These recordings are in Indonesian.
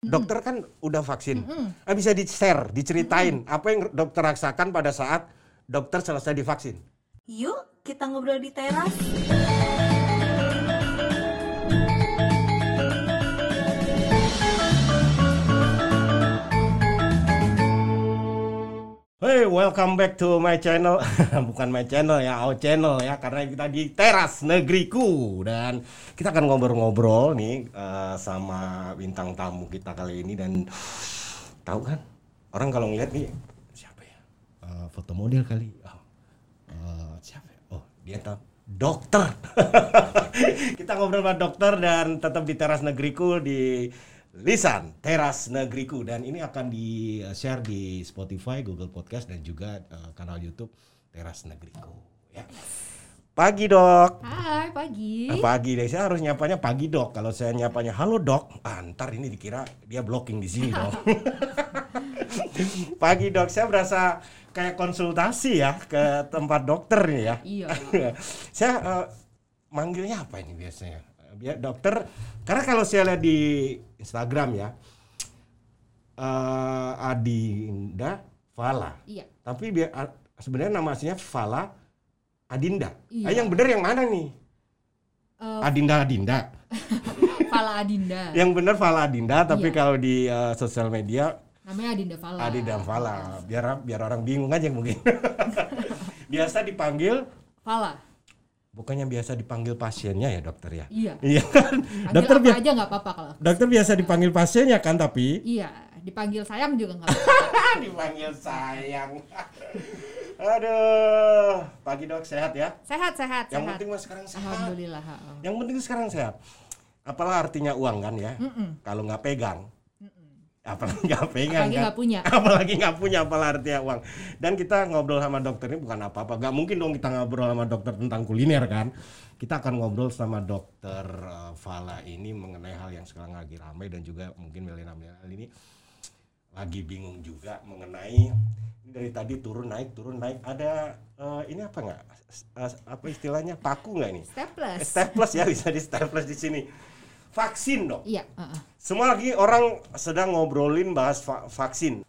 Dokter kan udah vaksin. Ah, bisa di-share, diceritain apa yang dokter rasakan pada saat dokter selesai divaksin. Yuk, kita ngobrol di teras. Hey, welcome back to my channel. Bukan my channel ya, our channel ya, karena kita di teras negeriku dan kita akan ngobrol-ngobrol nih eh, sama bintang tamu kita kali ini dan tahu kan orang kalau ngeliat nih siapa ya? Eh, foto model kali. Oh, eh, siapa? ya? Oh, dia tahu. Dokter. kita ngobrol sama dokter dan tetap di teras negeriku di Lisan Teras Negeriku dan ini akan di share di Spotify, Google Podcast dan juga eh, kanal YouTube Teras Negeriku ya. Pagi dok. Hai, pagi. Eh, pagi deh, saya harus nyapanya pagi dok. Kalau saya nyapanya halo dok, ah, ntar ini dikira dia blocking di sini dong. pagi dok, saya berasa kayak konsultasi ya ke tempat dokter nih ya. Iya. saya eh, manggilnya apa ini biasanya? Biar dokter, karena kalau saya lihat di Instagram ya, eh, Adinda Fala. Iya. Tapi biar sebenarnya nama aslinya Fala Adinda. Iya. Ah, yang benar yang mana nih? Eh, Adinda Adinda. Fala Adinda. Yang benar Fala Adinda, tapi Iya. kalau di eh, sosial media Namanya Adinda Fala. Adinda Fala. Biar biar orang bingung aja mungkin. Biasa dipanggil Fala. Bukannya biasa dipanggil pasiennya ya dokter ya? Iya. Iya kan? Panggil Dokter apa biasa aja nggak apa-apa kalau. dokter biasa dipanggil pasiennya kan tapi Iya, dipanggil sayang juga nggak apa-apa. dipanggil sayang. Aduh, pagi dok sehat ya. Sehat, sehat, Yang sehat. penting mah sekarang sehat. Alhamdulillah. ha. Yang penting sekarang sehat. Apalah artinya uang kan ya? Mm-mm. Kalau nggak pegang, apalagi nggak pegang Apalagi kan? nggak punya. apalagi nggak punya apalah artinya uang. Dan kita ngobrol sama dokter ini bukan apa-apa. Nggak mungkin dong kita ngobrol sama dokter tentang kuliner kan? Kita akan ngobrol sama dokter eh, Fala ini mengenai hal yang sekarang lagi ramai dan juga mungkin milenial ini lagi bingung juga mengenai dari tadi turun naik turun naik ada eh, ini apa nggak Eh, apa istilahnya paku nggak ini Staples. staples ya bisa di staples di sini vaksin dong Iya, heeh. semua lagi orang sedang ngobrolin bahas va- vaksin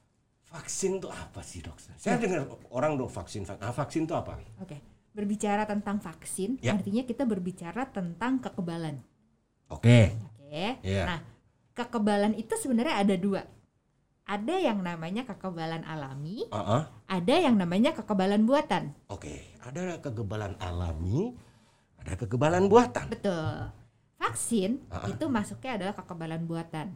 vaksin tuh apa sih dok saya dengar orang dong vaksin vak- nah, vaksin tuh apa Oke. Berbicara tentang vaksin, Ya. artinya kita berbicara tentang kekebalan. oke Oke. Iya. Nah, kekebalan itu sebenarnya ada dua. Ada yang namanya kekebalan alami, Heeh. ada yang namanya kekebalan buatan. oke ada kekebalan alami ada kekebalan buatan Betul. Vaksin Ah. itu masuknya adalah kekebalan buatan.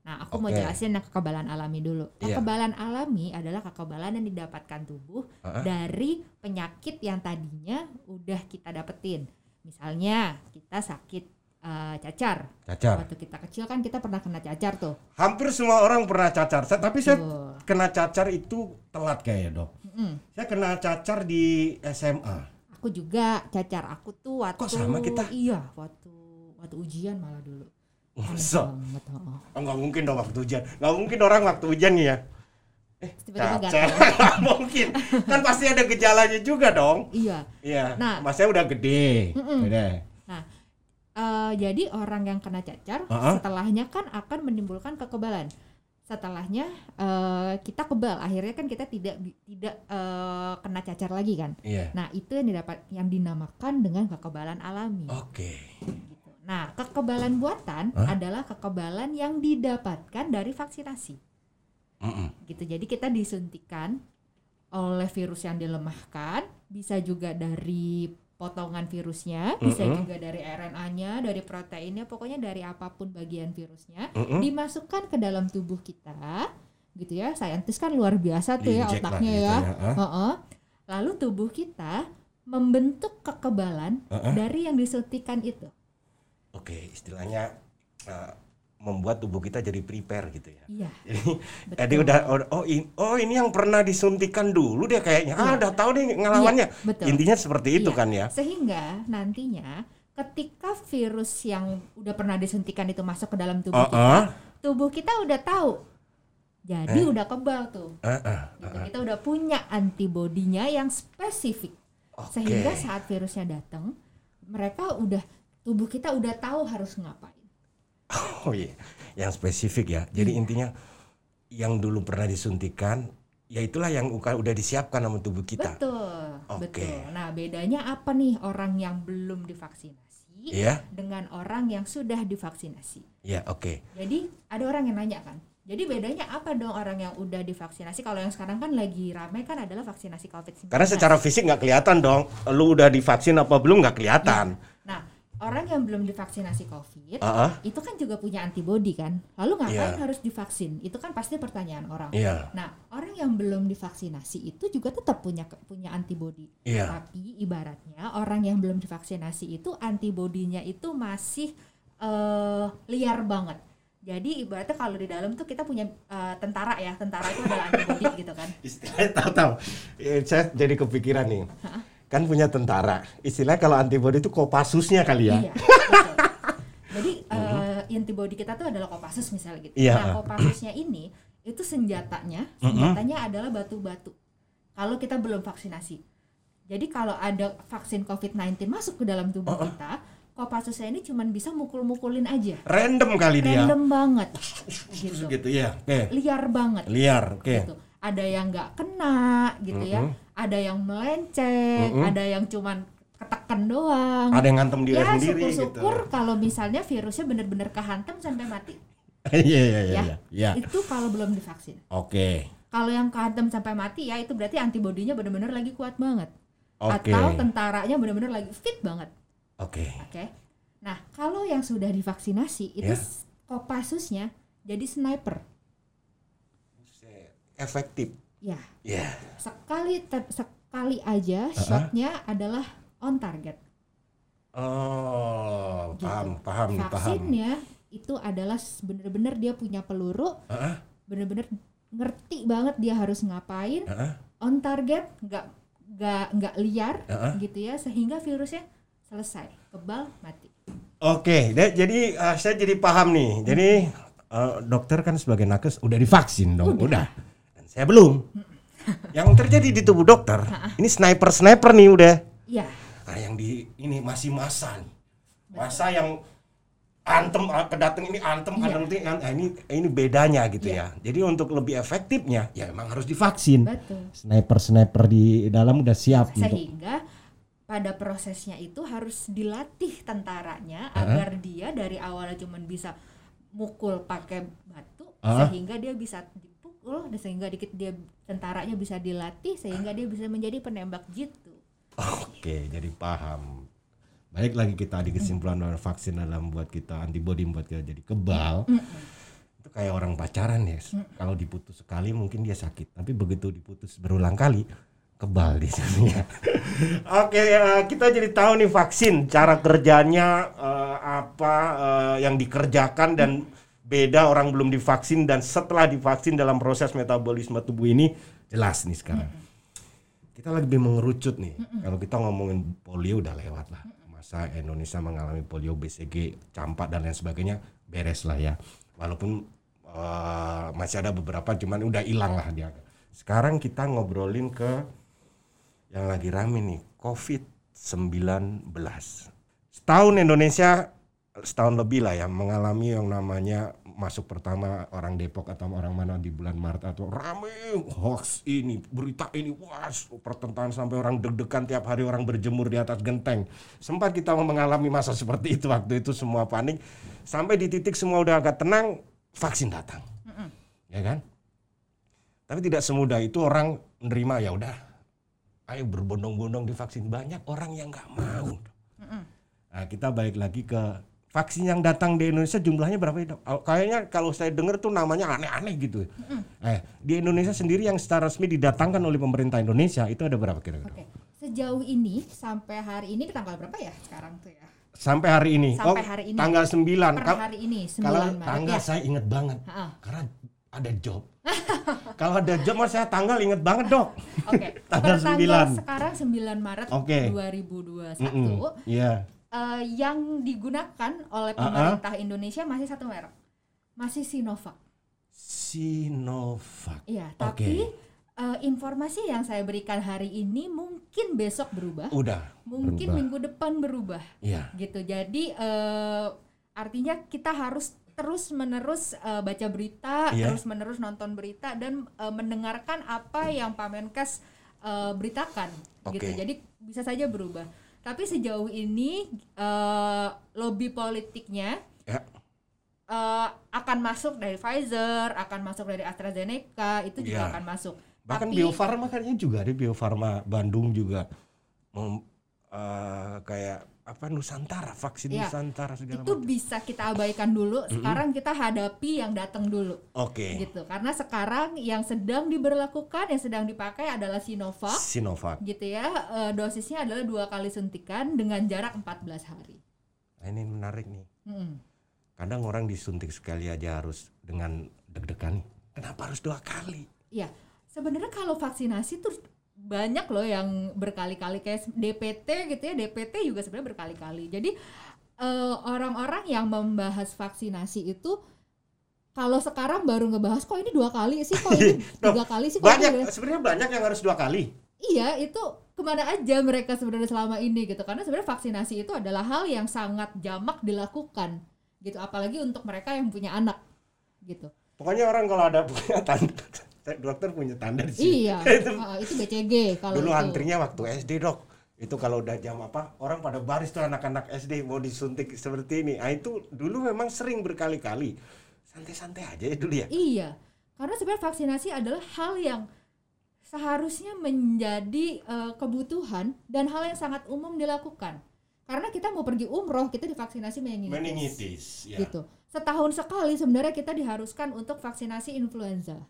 Nah, aku mau Oke. jelasin yang kekebalan alami dulu. Iya. Kekebalan alami adalah kekebalan yang didapatkan tubuh Ah. dari penyakit yang tadinya udah kita dapetin. Misalnya kita sakit eh, cacar. cacar Waktu kita kecil kan kita pernah kena cacar tuh. hampir semua orang pernah cacar Sa- tapi saya kena cacar itu telat kayaknya dok Mm-mm. saya kena cacar di SMA Aku juga cacar. Aku tuh waktu Kok sama kita? Iya, waktu waktu ujian malah dulu. Masa? banget, oh. Oh, nggak mungkin dong waktu hujan nggak mungkin orang waktu nih ya eh Tiba-tiba gatal. Mungkin kan pasti ada gejalanya juga dong Iya. iya Nah. mas saya udah gede Mm-mm. Udah. Eh, jadi orang yang kena cacar Uh-uh. setelahnya kan akan menimbulkan kekebalan. Setelahnya eh, kita kebal, akhirnya kan kita tidak tidak eh, kena cacar lagi kan. iya Nah itu yang didapat yang dinamakan dengan kekebalan alami. oke Gitu. Nah kekebalan buatan Hah? adalah kekebalan yang didapatkan dari vaksinasi. Mm-mm. Gitu. Jadi kita disuntikan oleh virus yang dilemahkan, bisa juga dari potongan virusnya, bisa Mm-mm. juga dari RNA-nya, dari proteinnya, pokoknya dari apa pun bagian virusnya, Mm-mm. dimasukkan ke dalam tubuh kita, gitu ya. Saintis kan luar biasa tuh ya Diinjek lah otaknya gitu ya. ya, ah. Heeh. Lalu tubuh kita membentuk kekebalan Heeh. dari yang disuntikan itu. Oke istilahnya eh, membuat tubuh kita jadi prepare gitu ya Iya. jadi betul. jadi udah oh, oh, in- oh ini yang pernah disuntikan dulu deh kayaknya ah Iya. udah tahu deh ngelawannya Iya, betul. intinya seperti itu Iya. kan ya Sehingga nantinya ketika virus yang udah pernah disuntikan itu masuk ke dalam tubuh Oh, kita, oh. tubuh kita udah tahu. Jadi Eh. udah kebal tuh. Ah, ah, Gitu. ah. Kita udah punya antibodinya yang spesifik. Oke. Sehingga saat virusnya datang, mereka udah tubuh kita udah tahu harus ngapain. Oh iya, yang spesifik ya. Jadi Iya. intinya yang dulu pernah disuntikan, ya itulah yang udah disiapkan sama tubuh kita. Betul, Oke. betul. Nah, bedanya apa nih orang yang belum divaksinasi Iya, dengan orang yang sudah divaksinasi? ya oke. Jadi ada orang yang nanya kan. Jadi bedanya apa dong orang yang udah divaksinasi? Kalau yang sekarang kan lagi ramai kan adalah vaksinasi COVID-19. Karena secara fisik nggak kelihatan dong, lu udah divaksin apa belum nggak kelihatan. Nah, orang yang belum divaksinasi COVID ah, itu kan juga punya antibodi kan. Lalu ngapain Iya. harus divaksin? Itu kan pasti pertanyaan orang. Iya, Nah, orang yang belum divaksinasi itu juga tetap punya punya antibodi. iya. Tapi ibaratnya orang yang belum divaksinasi itu antibodinya itu masih eh, liar banget. Jadi ibaratnya kalau di dalam tuh kita punya eh, tentara ya, tentara itu adalah antibodi gitu kan. Tahu-tahu. Eh, Saya jadi kepikiran nih. Kan punya tentara. Istilahnya kalau antibody itu kopasusnya kali ya. Iya. Jadi eh, antibodi kita tuh adalah Kopassus misalnya gitu. Iya. Nah, Kopassusnya ini itu senjatanya, senjatanya adalah batu-batu. Kalau kita belum vaksinasi. Jadi kalau ada vaksin COVID-19 masuk ke dalam tubuh kita, Kopassusnya ini cuman bisa mukul-mukulin aja. Random kali dia. Random banget. Gitu. Gitu ya. Oke. Liar banget. Liar, oke. Gitu. Ada yang nggak kena gitu ya. Ada yang melenceng, ada yang cuman ketekan doang. Ada yang ngantem diri ya sendiri syukur-syukur gitu. kalau misalnya virusnya bener-bener kehantem sampai mati Iya, iya, iya, ya. iya. Iya. Itu kalau belum divaksin. Oke. Kalau yang kehantem sampai mati ya itu berarti antibodinya bener-bener lagi kuat banget. Oke. Atau tentaranya bener-bener lagi fit banget. Oke. Oke. Nah, kalau yang sudah divaksinasi itu Ya. s- Kopassusnya jadi sniper. Efektif. Ya, Ya. sekali te- sekali aja shotnya adalah on target. Oh, Gitu. paham, paham nih, paham. Vaksinnya itu adalah bener-bener dia punya peluru, Heeh, bener-bener ngerti banget dia harus ngapain, heeh, on target, nggak nggak nggak liar, heeh. gitu ya, sehingga virusnya selesai, kebal, mati. Oke, de- jadi eh, saya jadi paham nih. Jadi eh, dokter kan sebagai nakes udah divaksin dong, udah. Dan saya belum. Yang terjadi di tubuh dokter, ini sniper-sniper nih udah. Iya, Nah, yang di ini masih masa nih. Masa yang antem ah, kedateng ini antem Iya. antem ini, nah, ini ini bedanya gitu ya. Jadi untuk lebih efektifnya ya emang harus divaksin. betul. Sniper-sniper di dalam udah siap untuk Sehingga pada prosesnya itu harus dilatih tentaranya agar dia dari awalnya cuman bisa mukul pakai batu Ah. sehingga dia bisa dipukul dan sehingga dikit dia tentaranya bisa dilatih sehingga dia bisa menjadi penembak jitu. Oke, jadi paham. Balik lagi kita di kesimpulan bahwa vaksin dalam buat kita antibody membuat kita jadi kebal. Itu kayak orang pacaran ya. Kalau diputus sekali mungkin dia sakit, tapi begitu diputus berulang kali kebal di sini ya. Oke, eh, kita jadi tahu nih vaksin cara kerjanya eh, apa eh, yang dikerjakan dan beda orang belum divaksin dan setelah divaksin dalam proses metabolisme tubuh ini jelas nih sekarang kita lebih mengerucut nih. Kalau kita ngomongin polio udah lewat lah. Masa Indonesia mengalami polio, BCG, campak dan lain sebagainya beres lah ya. Walaupun eh, masih ada beberapa cuman udah hilang lah dia. Sekarang kita ngobrolin ke yang lagi rame nih, COVID-19. Setahun Indonesia setahun lebih lah ya mengalami yang namanya masuk pertama orang Depok atau orang mana di bulan Maret atau rame hoax ini berita ini wah pertentangan sampai orang deg-degan tiap hari orang berjemur di atas genteng. Sempat kita mengalami masa seperti itu waktu itu semua panik. Sampai di titik semua udah agak tenang vaksin datang. Ya kan? Tapi tidak semudah itu orang menerima ya udah ayo berbondong-bondong divaksin. Banyak orang yang nggak mau. Nah, kita balik lagi ke vaksin yang datang di Indonesia jumlahnya berapa ya, Dok? Oh, Kayaknya kalau saya dengar tuh namanya aneh-aneh gitu. Eh, di Indonesia sendiri yang secara resmi didatangkan oleh pemerintah Indonesia itu ada berapa kira-kira? Oke. Sejauh ini sampai hari ini tanggal berapa ya sekarang tuh ya? Sampai hari ini. Sampai oh, hari ini. Tanggal 9. Per hari ini 9 kalau Maret tanggal ya. saya inget banget. Ha-ha. Karena ada job. kalau ada job mas saya tanggal inget banget, Dok. Oke. Tanggal per tanggal 9. sekarang 9 Maret Oke. 2021 Mm-mm. Iya. Eh, yang digunakan oleh Ah, ah. pemerintah Indonesia masih satu merek. Masih Sinovac. Sinovac. Iya, tapi eh, informasi yang saya berikan hari ini mungkin besok berubah, Udah. mungkin berubah. minggu depan berubah. Iya. Gitu. Jadi eh, artinya kita harus terus menerus uh, baca berita, Iya. terus menerus nonton berita dan uh, mendengarkan apa yang Pak Menkes uh, beritakan Oke. gitu. Jadi bisa saja berubah. Tapi sejauh ini uh, lobby politiknya Ya. uh, akan masuk dari Pfizer, akan masuk dari AstraZeneca, itu juga Iya. akan masuk. Bahkan Tapi- Bio Farma kayaknya juga ada Bio Farma Bandung juga mem- eh, kayak apa Nusantara vaksin Iya. Nusantara segala itu macam. bisa kita abaikan dulu. Sekarang kita hadapi yang datang dulu. Oke. gitu karena sekarang yang sedang diberlakukan yang sedang dipakai adalah Sinovac Sinovac. gitu ya Eh, dosisnya adalah dua kali suntikan dengan jarak 14 hari Nah, ini menarik nih. Mm. Kadang orang disuntik sekali aja harus dengan deg-degan. Kenapa harus dua kali? Iya sebenarnya kalau vaksinasi tuh banyak loh yang berkali-kali kayak DPT gitu ya DPT juga sebenarnya berkali-kali jadi eh, orang-orang yang membahas vaksinasi itu kalau sekarang baru ngebahas kok ini dua kali sih kok ini tiga kali sih kok Banyak sebenarnya banyak yang harus dua kali. Iya, itu ke mana aja mereka sebenarnya selama ini gitu. Karena sebenarnya vaksinasi itu adalah hal yang sangat jamak dilakukan gitu. Apalagi untuk mereka yang punya anak gitu. Pokoknya orang kalau ada punya tanda dokter punya tanda di sini. Iya, itu ah, itu BCG kalau dulu itu. antrinya waktu SD dok itu kalau udah jam apa orang pada baris tuh anak-anak SD mau disuntik seperti ini ah itu dulu memang sering berkali-kali santai-santai aja ya dulu ya Iya, karena sebenarnya vaksinasi adalah hal yang seharusnya menjadi eh, kebutuhan dan hal yang sangat umum dilakukan. Karena kita mau pergi umroh, kita divaksinasi meningitis. meningitis ya gitu. Setahun sekali sebenarnya kita diharuskan untuk vaksinasi influenza.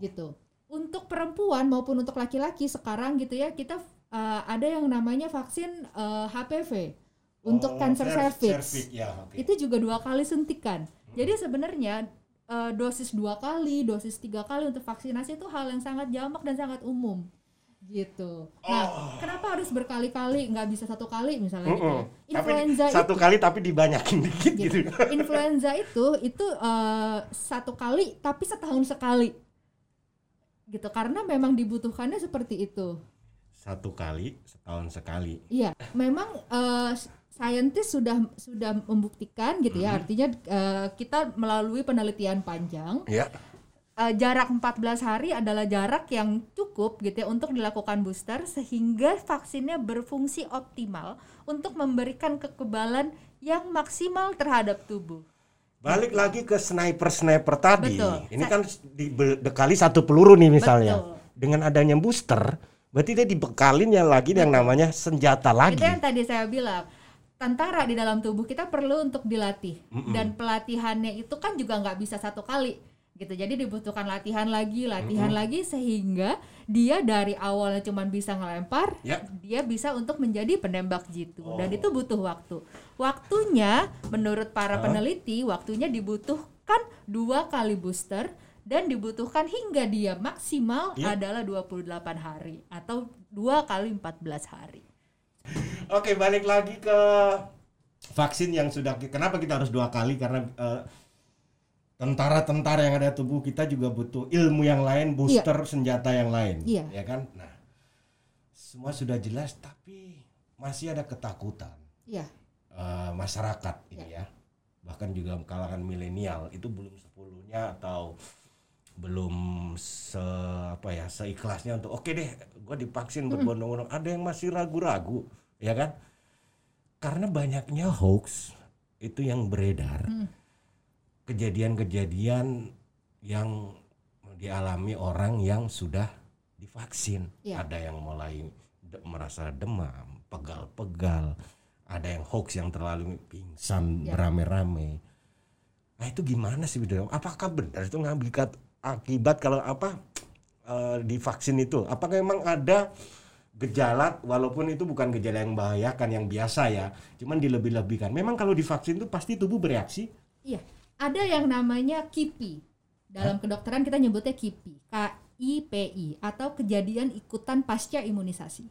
Gitu. Untuk perempuan maupun untuk laki-laki sekarang gitu ya, kita uh, ada yang namanya vaksin uh, HPV untuk Oh, cancer cer- cervix. ya oke Itu juga dua kali suntikan. Jadi sebenarnya uh, dosis dua kali, dosis tiga kali untuk vaksinasi itu hal yang sangat jamak dan sangat umum gitu. Nah, Oh. kenapa harus berkali-kali? Nggak bisa satu kali misalnya gitu. ya. Mm-mm. Tapi Influenza satu kali tapi dibanyakin dikit gitu, gitu. Influenza itu itu eh, satu kali tapi setahun sekali. Gitu karena memang dibutuhkannya seperti itu. satu kali setahun sekali Iya, memang eh, saintis sudah sudah membuktikan gitu ya. Artinya eh, kita melalui penelitian panjang ya eh, jarak 14 hari adalah jarak yang cukup gitu ya untuk dilakukan booster sehingga vaksinnya berfungsi optimal untuk memberikan kekebalan yang maksimal terhadap tubuh. Balik lagi ke sniper sniper tadi Betul. ini kan dibekali satu peluru nih misalnya Betul. dengan adanya booster berarti dia dibekalin yang lagi yang namanya senjata lagi Itu yang tadi saya bilang. Tentara di dalam tubuh kita perlu untuk dilatih dan pelatihannya itu kan juga nggak bisa satu kali gitu. Jadi dibutuhkan latihan lagi, latihan lagi sehingga dia dari awalnya cuma bisa ngelempar, Ya. dia bisa untuk menjadi penembak jitu dan itu butuh waktu. Waktunya menurut para peneliti waktunya dibutuhkan dua kali booster dan dibutuhkan hingga dia maksimal Ya. adalah 28 hari atau dua kali 14 hari. Oke, balik lagi ke vaksin yang sudah kenapa kita harus dua kali karena eh, tentara-tentara yang ada tubuh kita juga butuh ilmu yang lain, booster senjata yang lain, Iya. ya kan? Nah, semua sudah jelas tapi masih ada ketakutan Iya. eh, masyarakat ini ya. Bahkan juga kalangan milenial itu belum sepuluhnya atau belum se apa ya seikhlasnya untuk oke deh gue divaksin berbondong-bondong ada yang masih ragu-ragu ya kan karena banyaknya hoax itu yang beredar kejadian-kejadian yang dialami orang yang sudah divaksin. Iya. ada yang mulai de- merasa demam pegal-pegal. Ada yang hoax yang terlalu pingsan Iya. beramai-ramai. Nah itu gimana sih Bidang? apakah benar itu ngambil akibat kalau apa eh, divaksin itu? Apakah memang ada gejala walaupun itu bukan gejala yang membahayakan yang biasa ya cuman dilebih-lebihkan? Memang kalau divaksin itu pasti tubuh bereaksi? Iya, ada yang namanya KIPI. Dalam kedokteran kita nyebutnya KIPI, KIPI atau kejadian ikutan pasca imunisasi.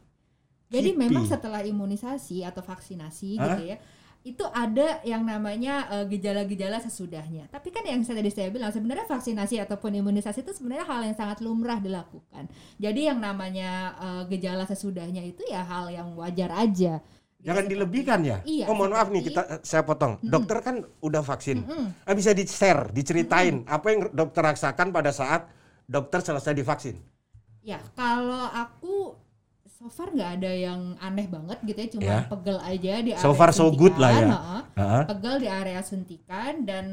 Jadi KIPI. memang setelah imunisasi atau vaksinasi Hah? gitu ya, itu ada yang namanya eh, gejala-gejala sesudahnya. Tapi kan yang saya tadi saya bilang sebenarnya vaksinasi ataupun imunisasi itu sebenarnya hal yang sangat lumrah dilakukan. Jadi yang namanya eh, gejala sesudahnya itu ya hal yang wajar aja Jangan dilebihkan ya. Iya, oh mohon maaf nih kita saya potong. Dokter kan udah vaksin. Ah, bisa di share, diceritain apa yang dokter rasakan pada saat dokter selesai divaksin. Ya, kalau aku so far nggak ada yang aneh banget gitu ya, cuma Ya. pegel aja di area So far so good lah ya. suntikan, heeh. Heeh. Pegel di area suntikan dan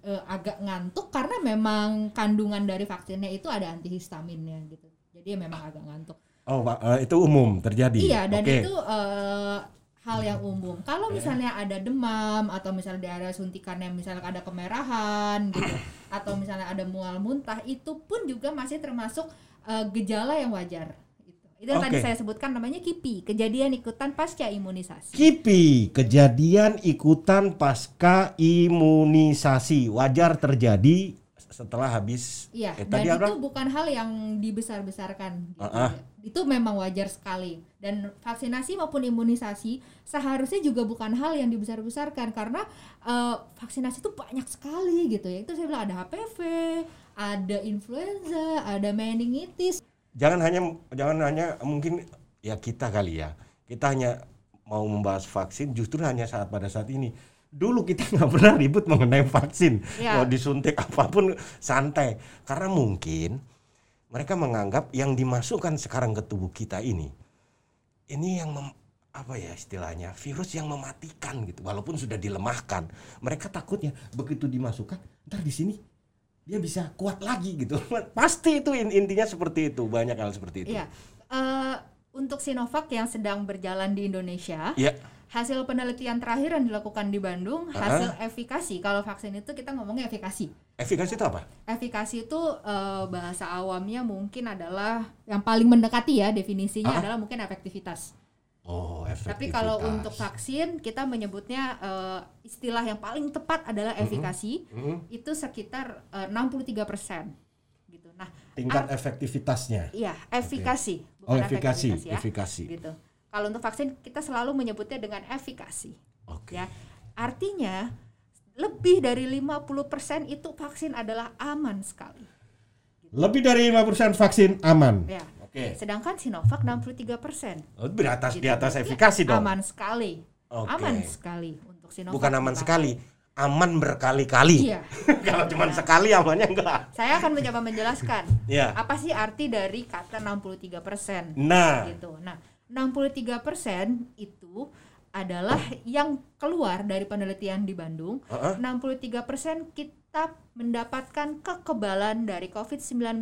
eh, agak ngantuk karena memang kandungan dari vaksinnya itu ada antihistaminnya gitu. Jadi ya memang agak ngantuk. Oh, eh, itu umum terjadi. Iya, dan Oke. itu eh, hal yang umum. Kalau misalnya ada demam atau misalnya di area suntikannya misalnya ada kemerahan gitu atau misalnya ada mual muntah itu pun juga masih termasuk eh, gejala yang wajar. Gitu. Itu yang tadi Oke. saya sebutkan namanya KIPI, kejadian ikutan pasca imunisasi. KIPI, kejadian ikutan pasca imunisasi wajar terjadi setelah habis Iya, eh, dan tadi itu apa? bukan hal yang dibesar-besarkan. Gitu. Ah, ah. Itu memang wajar sekali. Dan vaksinasi maupun imunisasi seharusnya juga bukan hal yang dibesar-besarkan karena eh, vaksinasi itu banyak sekali gitu ya. Itu saya bilang ada HPV, ada influenza, ada meningitis. Jangan hanya jangan hanya mungkin ya kita kali ya. Kita hanya mau membahas vaksin justru hanya saat pada saat ini. Dulu kita nggak pernah ribut mengenai vaksin. Ya. Mau disuntik apa pun santai. Karena mungkin mereka menganggap yang dimasukkan sekarang ke tubuh kita ini ini yang mem- apa ya istilahnya virus yang mematikan gitu walaupun sudah dilemahkan mereka takutnya begitu dimasukkan ntar di sini dia bisa kuat lagi gitu pasti itu in- intinya seperti itu banyak hal seperti itu Iya. Eh, untuk Sinovac yang sedang berjalan di Indonesia, ya hasil penelitian terakhir yang dilakukan di Bandung, hasil efikasi. Kalau vaksin itu kita ngomongnya efikasi. efikasi itu apa Efikasi itu eh, bahasa awamnya mungkin adalah yang paling mendekati ya definisinya Ah. adalah mungkin efektivitas. oh efektivitas Tapi kalau untuk vaksin kita menyebutnya eh, istilah yang paling tepat adalah efikasi Mhm. itu sekitar eh, 63% gitu. Nah, tingkat efektivitasnya iya efikasi oh bukan efikasi efektivitas ya. efikasi Gitu. Kalau untuk vaksin kita selalu menyebutnya dengan efikasi oke ya. Artinya lebih dari 50% itu vaksin adalah aman sekali. lebih dari 5% vaksin aman Ya. oke Sedangkan Sinovac 63%. oh, di atas di Gitu. atas Ya, efikasi dong Aman sekali. Oke. Aman sekali untuk Sinovac. bukan aman sekali aman berkali-kali Iya. kalau cuma sekali amannya enggak Saya akan mencoba menjelaskan ya apa sih arti dari kata 63%. nah Gitu. Nah, 63% itu adalah yang keluar dari penelitian di Bandung. Heeh. 63% kita mendapatkan kekebalan dari COVID-19.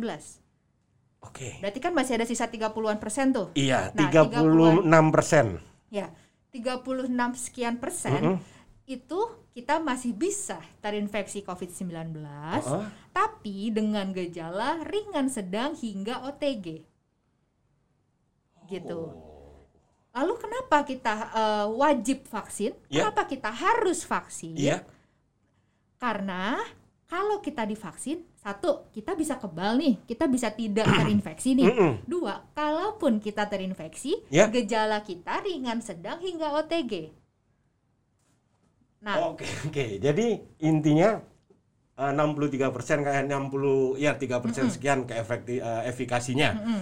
oke Berarti kan masih ada sisa 30-an persen tuh. Iya, Nah, 36 persen. Ya, 36 sekian persen itu kita masih bisa terinfeksi COVID-19, Heeh. tapi dengan gejala ringan sedang hingga OTG. Gitu. Lalu kenapa kita eh, wajib vaksin? Ya. Kenapa kita harus vaksin? Iya. Karena kalau kita divaksin, satu, kita bisa kebal nih, kita bisa tidak terinfeksi nih. Dua, kalaupun kita terinfeksi, Ya. gejala kita ringan, sedang hingga OTG. Nah, Oke, oke. Jadi intinya eh, 63 persen kayak 60 ya 3 persen sekian ke efekti, eh, efikasinya. mm-mm,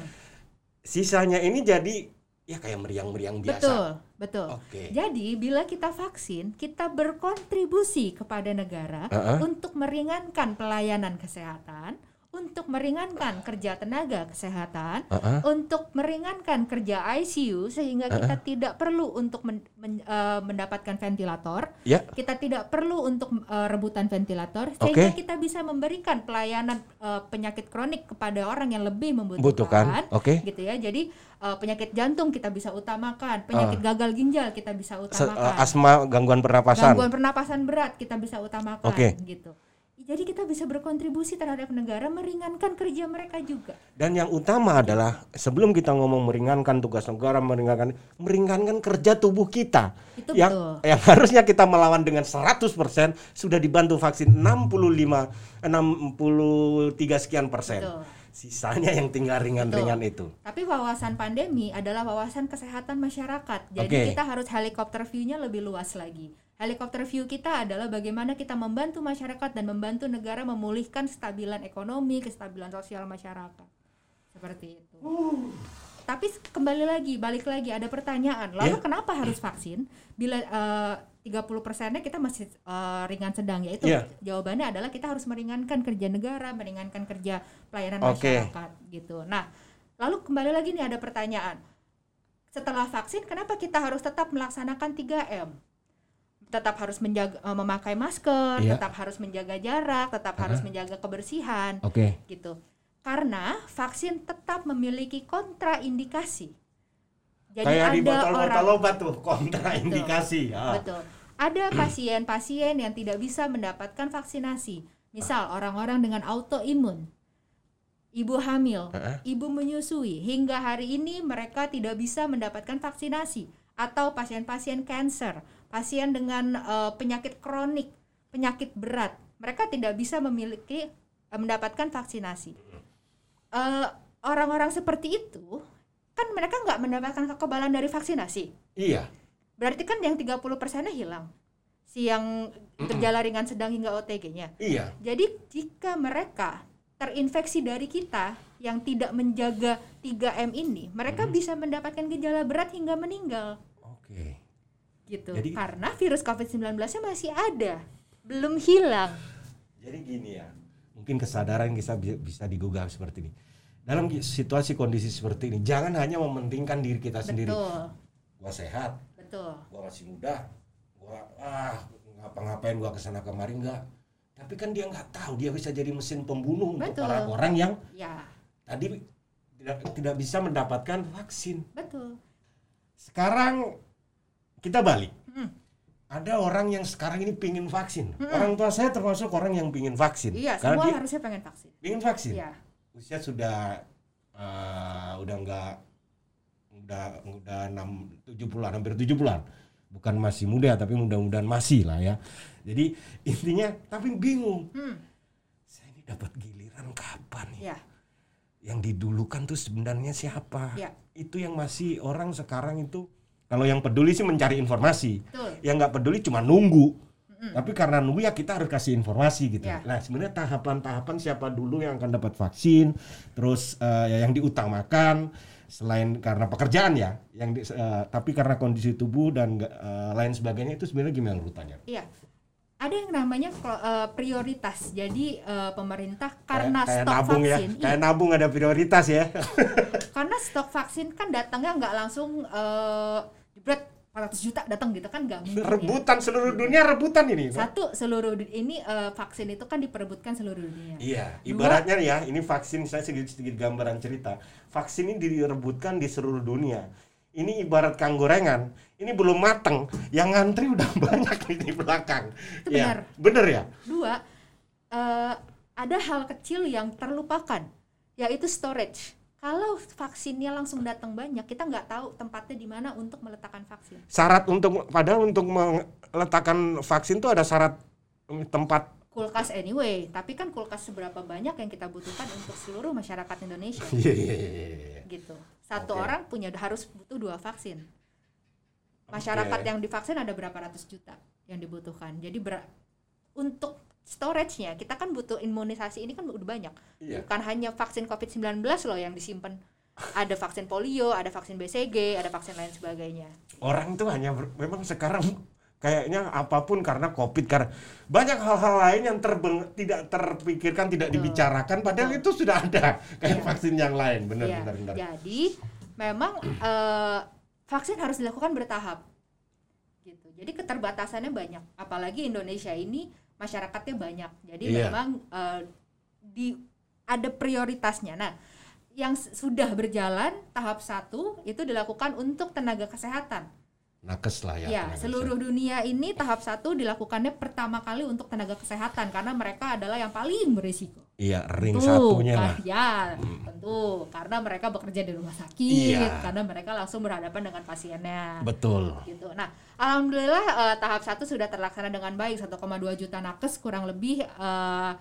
Sisanya ini jadi ya kayak meriang-meriang biasa. betul, betul. Oke. Jadi bila kita vaksin, kita berkontribusi kepada negara Uh-uh. untuk meringankan pelayanan kesehatan, untuk meringankan kerja tenaga kesehatan, Uh-uh. untuk meringankan kerja ICU sehingga kita tidak perlu untuk men- men- eh, mendapatkan ventilator, Ya. kita tidak perlu untuk eh, rebutan ventilator sehingga Oke. kita bisa memberikan pelayanan eh, penyakit kronik kepada orang yang lebih Butuhkan. membutuhkan Oke. gitu ya jadi eh, penyakit jantung kita bisa utamakan penyakit gagal ginjal kita bisa Se- eh, utamakan asma gangguan pernapasan. gangguan pernapasan berat kita bisa utamakan Oke. gitu jadi kita bisa berkontribusi terhadap negara meringankan kerja mereka juga Dan yang utama adalah sebelum kita ngomong meringankan tugas negara, meringankan meringankan kerja tubuh kita. Itu yang betul. yang harusnya kita melawan dengan 100% sudah dibantu vaksin 65 63 sekian persen. Betul. Sisanya yang tinggal ringan-ringan itu. tapi wawasan pandemi adalah wawasan kesehatan masyarakat jadi Oke. kita harus helikopter view-nya lebih luas lagi helikopter view kita adalah bagaimana kita membantu masyarakat dan membantu negara memulihkan kestabilan ekonomi kestabilan sosial masyarakat seperti itu tapi kembali lagi, balik lagi ada pertanyaan. Lalu Ya. kenapa harus vaksin? Bila eh, 30 persennya kita masih eh, ringan sedang yaitu Ya. jawabannya adalah kita harus meringankan kerja negara, meringankan kerja pelayanan Oke. masyarakat gitu. Nah, lalu kembali lagi nih ada pertanyaan. Setelah vaksin kenapa kita harus tetap melaksanakan 3M? Tetap harus menjaga eh, memakai masker, Iya. tetap harus menjaga jarak, tetap harus menjaga kebersihan Oke. gitu. Karena vaksin tetap memiliki kontraindikasi. Jadi Kayak di ada botol-botol orang obat tuh kontraindikasi. Ah. betul. Ada pasien-pasien yang tidak bisa mendapatkan vaksinasi. Misal orang-orang dengan autoimun, ibu hamil, ibu menyusui, hingga hari ini mereka tidak bisa mendapatkan vaksinasi. Atau pasien-pasien cancer, pasien dengan eh, penyakit kronik, penyakit berat, mereka tidak bisa memiliki eh, mendapatkan vaksinasi. Eh, orang-orang seperti itu kan mereka nggak mendapatkan kekebalan dari vaksinasi. Iya. Berarti kan yang 30 persennya hilang. Si yang bergejala ringan sedang hingga OTG-nya. Iya. Jadi jika mereka terinfeksi dari kita yang tidak menjaga 3M ini, mereka bisa mendapatkan gejala berat hingga meninggal. Gitu. Jadi- Karena virus COVID-19-nya masih ada, belum hilang. Jadi gini ya, mungkin kesadaran bisa bisa digugah seperti ini. Dalam situasi kondisi seperti ini, jangan hanya mementingkan diri kita sendiri. Betul. Gua sehat, Betul. gua masih muda, gua ah ngapa-ngapain gua ke sana kemari enggak. Tapi kan dia nggak tahu dia bisa jadi mesin pembunuh untuk Betul. orang-orang yang Ya, tadi tidak tidak bisa mendapatkan vaksin. betul. Sekarang kita balik. Hmm. Ada orang yang sekarang ini pingin vaksin. Orang tua saya termasuk orang yang pingin vaksin. Iya, Karena semua dia harusnya pengen vaksin. pingin vaksin. Iya. Usia sudah eh, udah enggak udah udah 6 70-an hampir 70-an. Bukan masih muda tapi mudah-mudahan masih lah ya. Jadi intinya tapi bingung. Hmm. Saya ini dapat giliran kapan ya? Ya, Yang didulukan tuh sebenarnya siapa? ya, Itu yang masih orang sekarang itu kalau yang peduli sih mencari informasi. betul. Yang nggak peduli cuma nunggu. Tapi karena nunggu ya kita harus kasih informasi gitu. Ya. Nah sebenarnya tahapan-tahapan siapa dulu yang akan dapat vaksin, terus ya yang diutamakan selain karena pekerjaan ya, yang di- eh, tapi karena kondisi tubuh dan eh, lain sebagainya itu sebenarnya gimana urutannya? Iya. Ada yang namanya prioritas. Jadi pemerintah karena kayak, kayak stok nabung ya, vaksin, iya, kayak nabung ada prioritas ya. karena stok vaksin kan datangnya nggak langsung eh jebret 400 juta datang gitu kan nggak mungkin ya. rebutan seluruh dunia rebutan ini. Satu seluruh ini eh, vaksin itu kan diperebutkan seluruh dunia. Iya, ibaratnya ya, ini vaksin saya sedikit sedikit gambaran cerita. Vaksin ini direbutkan di seluruh dunia. Ini ibarat kang gorengan, ini belum mateng, yang ngantri udah banyak di belakang. Itu Iya, benar. bener ya? Dua, eh, ada hal kecil yang terlupakan, yaitu storage. Kalau vaksinnya langsung datang banyak, kita nggak tahu tempatnya di mana untuk meletakkan vaksin. Syarat untuk padahal untuk meletakkan vaksin tuh ada syarat mm, tempat. Kulkas anyway, tapi kan kulkas seberapa banyak yang kita butuhkan untuk seluruh masyarakat Indonesia, Iya iya iya, iya. gitu. Satu Oke. orang punya harus butuh dua vaksin. Masyarakat Oke. yang divaksin ada berapa ratus juta yang dibutuhkan. Jadi ber- untuk storage-nya kita kan butuh imunisasi ini kan udah banyak. Iya. Bukan hanya vaksin COVID-19 loh yang disimpan. Ada vaksin polio, ada vaksin BCG, ada vaksin lain sebagainya. Orang tuh hanya ber- memang sekarang kayaknya apa pun karena covid karena banyak hal-hal lain yang terbeng, tidak terpikirkan tidak Betul. dibicarakan padahal itu sudah ada kayak Iya. vaksin yang lain benar Iya. benar benar Jadi memang eh, vaksin harus dilakukan bertahap. Gitu. Jadi keterbatasannya banyak. Apalagi Indonesia ini masyarakatnya banyak. Jadi Iya. memang eh, di ada prioritasnya. Nah, yang sudah berjalan tahap satu itu dilakukan untuk tenaga kesehatan. nakes lah ya Ya, seluruh dunia ini tahap satu dilakukannya pertama kali untuk tenaga kesehatan karena mereka adalah yang paling berisiko. Iya ring Tentu, satunya kan- lah Ya, tentu karena mereka bekerja di rumah sakit, Iya. karena mereka langsung berhadapan dengan pasiennya. betul Gitu. Nah, alhamdulillah eh, tahap satu sudah terlaksana dengan baik 1,2 juta nakes kurang lebih eh,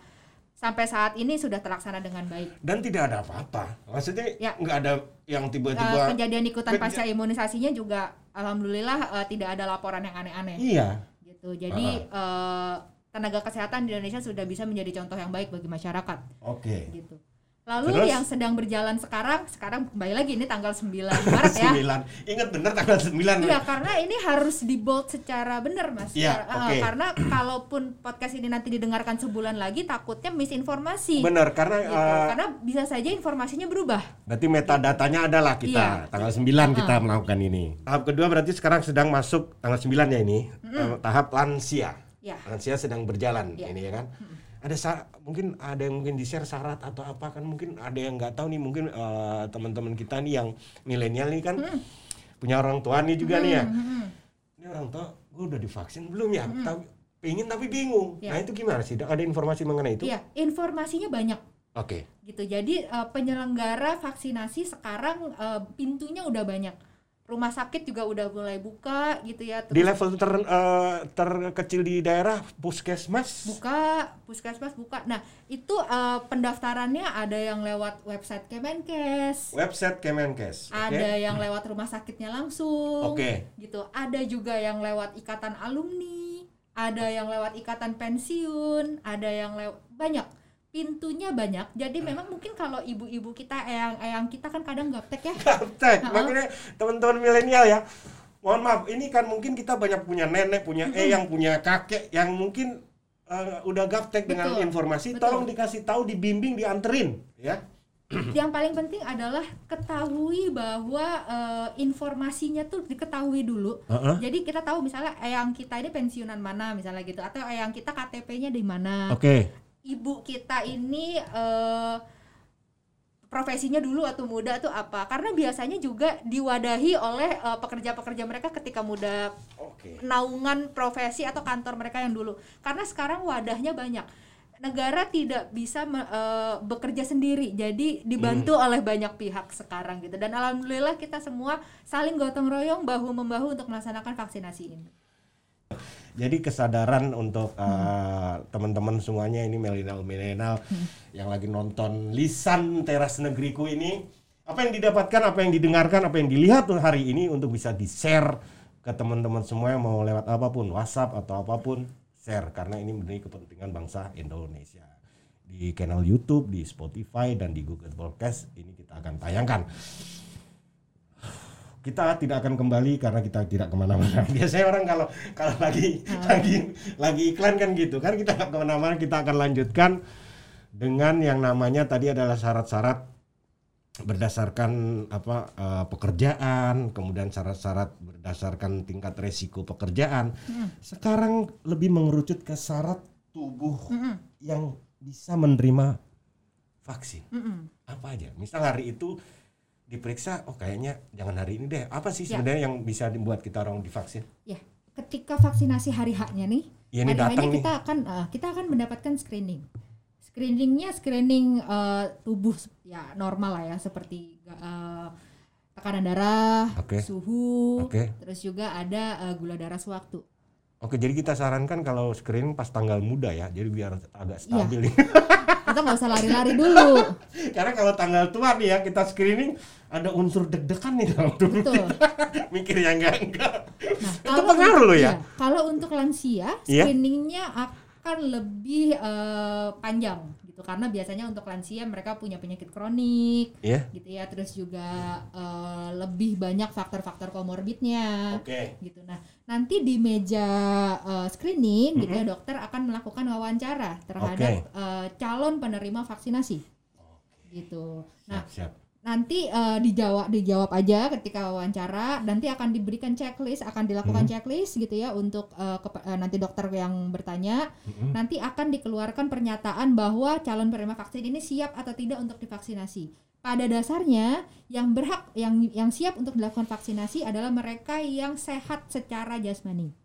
sampai saat ini sudah terlaksana dengan baik. dan tidak ada apa-apa maksudnya Ya. nggak ada yang tiba-tiba kejadian ikutan pasca imunisasinya juga alhamdulillah eh, tidak ada laporan yang aneh-aneh. iya Gitu. Jadi eh, tenaga kesehatan di Indonesia sudah bisa menjadi contoh yang baik bagi masyarakat. oke Gitu. Lalu Terus? yang sedang berjalan sekarang, sekarang kembali lagi ini tanggal 9 Maret ya. 9. Ingat bener tanggal 9. Iya, karena ini harus di bold secara benar, Mas. Iya, Secara- oke. eh, karena kalaupun podcast ini nanti didengarkan sebulan lagi, takutnya misinformasi. Bener karena Gitu. eh, karena bisa saja informasinya berubah. berarti metadatanya adalah kita Iya. tanggal 9 kita melakukan ini. Tahap kedua berarti sekarang sedang masuk tanggal 9 ya ini. Eh, tahap lansia. Ya. Lansia sedang berjalan Iya. ini ya kan. Ada sa- mungkin ada yang mungkin di-share syarat atau apa kan mungkin ada yang nggak tahu nih mungkin eh, teman-teman kita nih yang milenial nih kan punya orang tua nih juga nih ya. Ini orang tua gue udah divaksin belum ya? Tapi pengen tapi bingung. Iya. Nah itu gimana sih? Ada informasi mengenai itu? Iya, informasinya banyak Oke. gitu. Jadi eh, penyelenggara vaksinasi sekarang eh, pintunya udah banyak. Rumah sakit juga udah mulai buka gitu ya. Di Terus level ter, eh, terkecil di daerah puskesmas. buka, puskesmas buka. Nah, itu eh, pendaftarannya ada yang lewat website Kemenkes. Website Kemenkes. oke? Ada yang lewat rumah sakitnya langsung. Oke. Gitu. Ada juga yang lewat ikatan alumni, ada yang lewat ikatan pensiun, ada yang lewat banyak. Pintunya banyak. Jadi memang mungkin kalau ibu-ibu kita eyang-eyang kita kan kadang gaptek ya. Gaptek. Makanya teman-teman milenial ya. Mohon maaf, ini kan mungkin kita banyak punya nenek, punya eyang, punya kakek yang mungkin eh, udah gaptek dengan informasi. betul. Tolong dikasih tahu, dibimbing, dianterin, ya. yang paling penting adalah ketahui bahwa eh, informasinya tuh diketahui dulu. Heeh. Jadi kita tahu misalnya eyang kita ini pensiunan mana misalnya gitu atau eyang kita KTP-nya di mana. Oke. Ibu kita ini eh, profesinya dulu atau muda tuh apa? Karena biasanya juga diwadahi oleh eh, pekerja-pekerja mereka ketika muda Oke. naungan profesi atau kantor mereka yang dulu. Karena sekarang wadahnya banyak. Negara tidak bisa me- eh, bekerja sendiri, jadi dibantu oleh banyak pihak sekarang gitu. Dan alhamdulillah kita semua saling gotong royong bahu membahu untuk melaksanakan vaksinasi ini. Jadi kesadaran untuk Hmm. uh, teman-teman semuanya ini milenial-milenial yang lagi nonton lisan teras negeriku ini, apa yang didapatkan, apa yang didengarkan, apa yang dilihat hari ini untuk bisa di-share ke teman-teman semua yang mau lewat apa pun, WhatsApp atau apa pun, share karena ini demi kepentingan bangsa Indonesia. Di channel YouTube, di Spotify dan di Google Podcast ini kita akan tayangkan kita tidak akan kembali karena kita tidak ke mana-mana. Biasanya orang kalau kalau lagi lagi lagi iklan kan gitu kan kita nggak ke mana-mana kita akan lanjutkan dengan yang namanya tadi adalah syarat-syarat berdasarkan apa eh, pekerjaan, kemudian syarat-syarat berdasarkan tingkat resiko pekerjaan. Sekarang lebih mengerucut ke syarat tubuh yang bisa menerima vaksin. Apa aja? Misal hari itu diperiksa, oh kayaknya jangan hari ini deh. Apa sih Ya. sebenarnya yang bisa dibuat kita orang divaksin? Ya, ketika vaksinasi hari haknya nih, ini hari datang haknya nih. kita akan eh, kita akan mendapatkan screening. Screeningnya screening eh, tubuh ya normal lah ya seperti eh, tekanan darah, Oke. suhu, Oke. terus juga ada eh, gula darah sewaktu. Oke, jadi kita sarankan kalau screening pas tanggal muda ya, jadi biar agak Iya. stabil nih. Kita nggak usah lari-lari dulu. Karena kalau tanggal tua nih ya kita screening ada unsur deg-degan nih dalam tubuh Betul. kita. Mikirnya enggak enggak. Nah, Itu pengaruh loh ya? iya, kalau untuk lansia, Iya. screeningnya akan lebih eh, panjang gitu karena biasanya untuk lansia mereka punya penyakit kronik, Iya. gitu ya, terus juga eh, lebih banyak faktor-faktor komorbidnya, Oke. gitu. Nah, nanti di meja eh, screening, gitu ya, dokter akan melakukan wawancara terhadap Oke. eh, calon penerima vaksinasi, gitu. Nah, Siap, siap. Nanti eh, dijawab dijawab aja ketika wawancara. Nanti akan diberikan checklist akan dilakukan checklist gitu ya untuk eh, kepa- eh, nanti dokter yang bertanya. Nanti akan dikeluarkan pernyataan bahwa calon penerima vaksin ini siap atau tidak untuk divaksinasi. Pada dasarnya yang berhak yang yang siap untuk dilakukan vaksinasi adalah mereka yang sehat secara jasmani.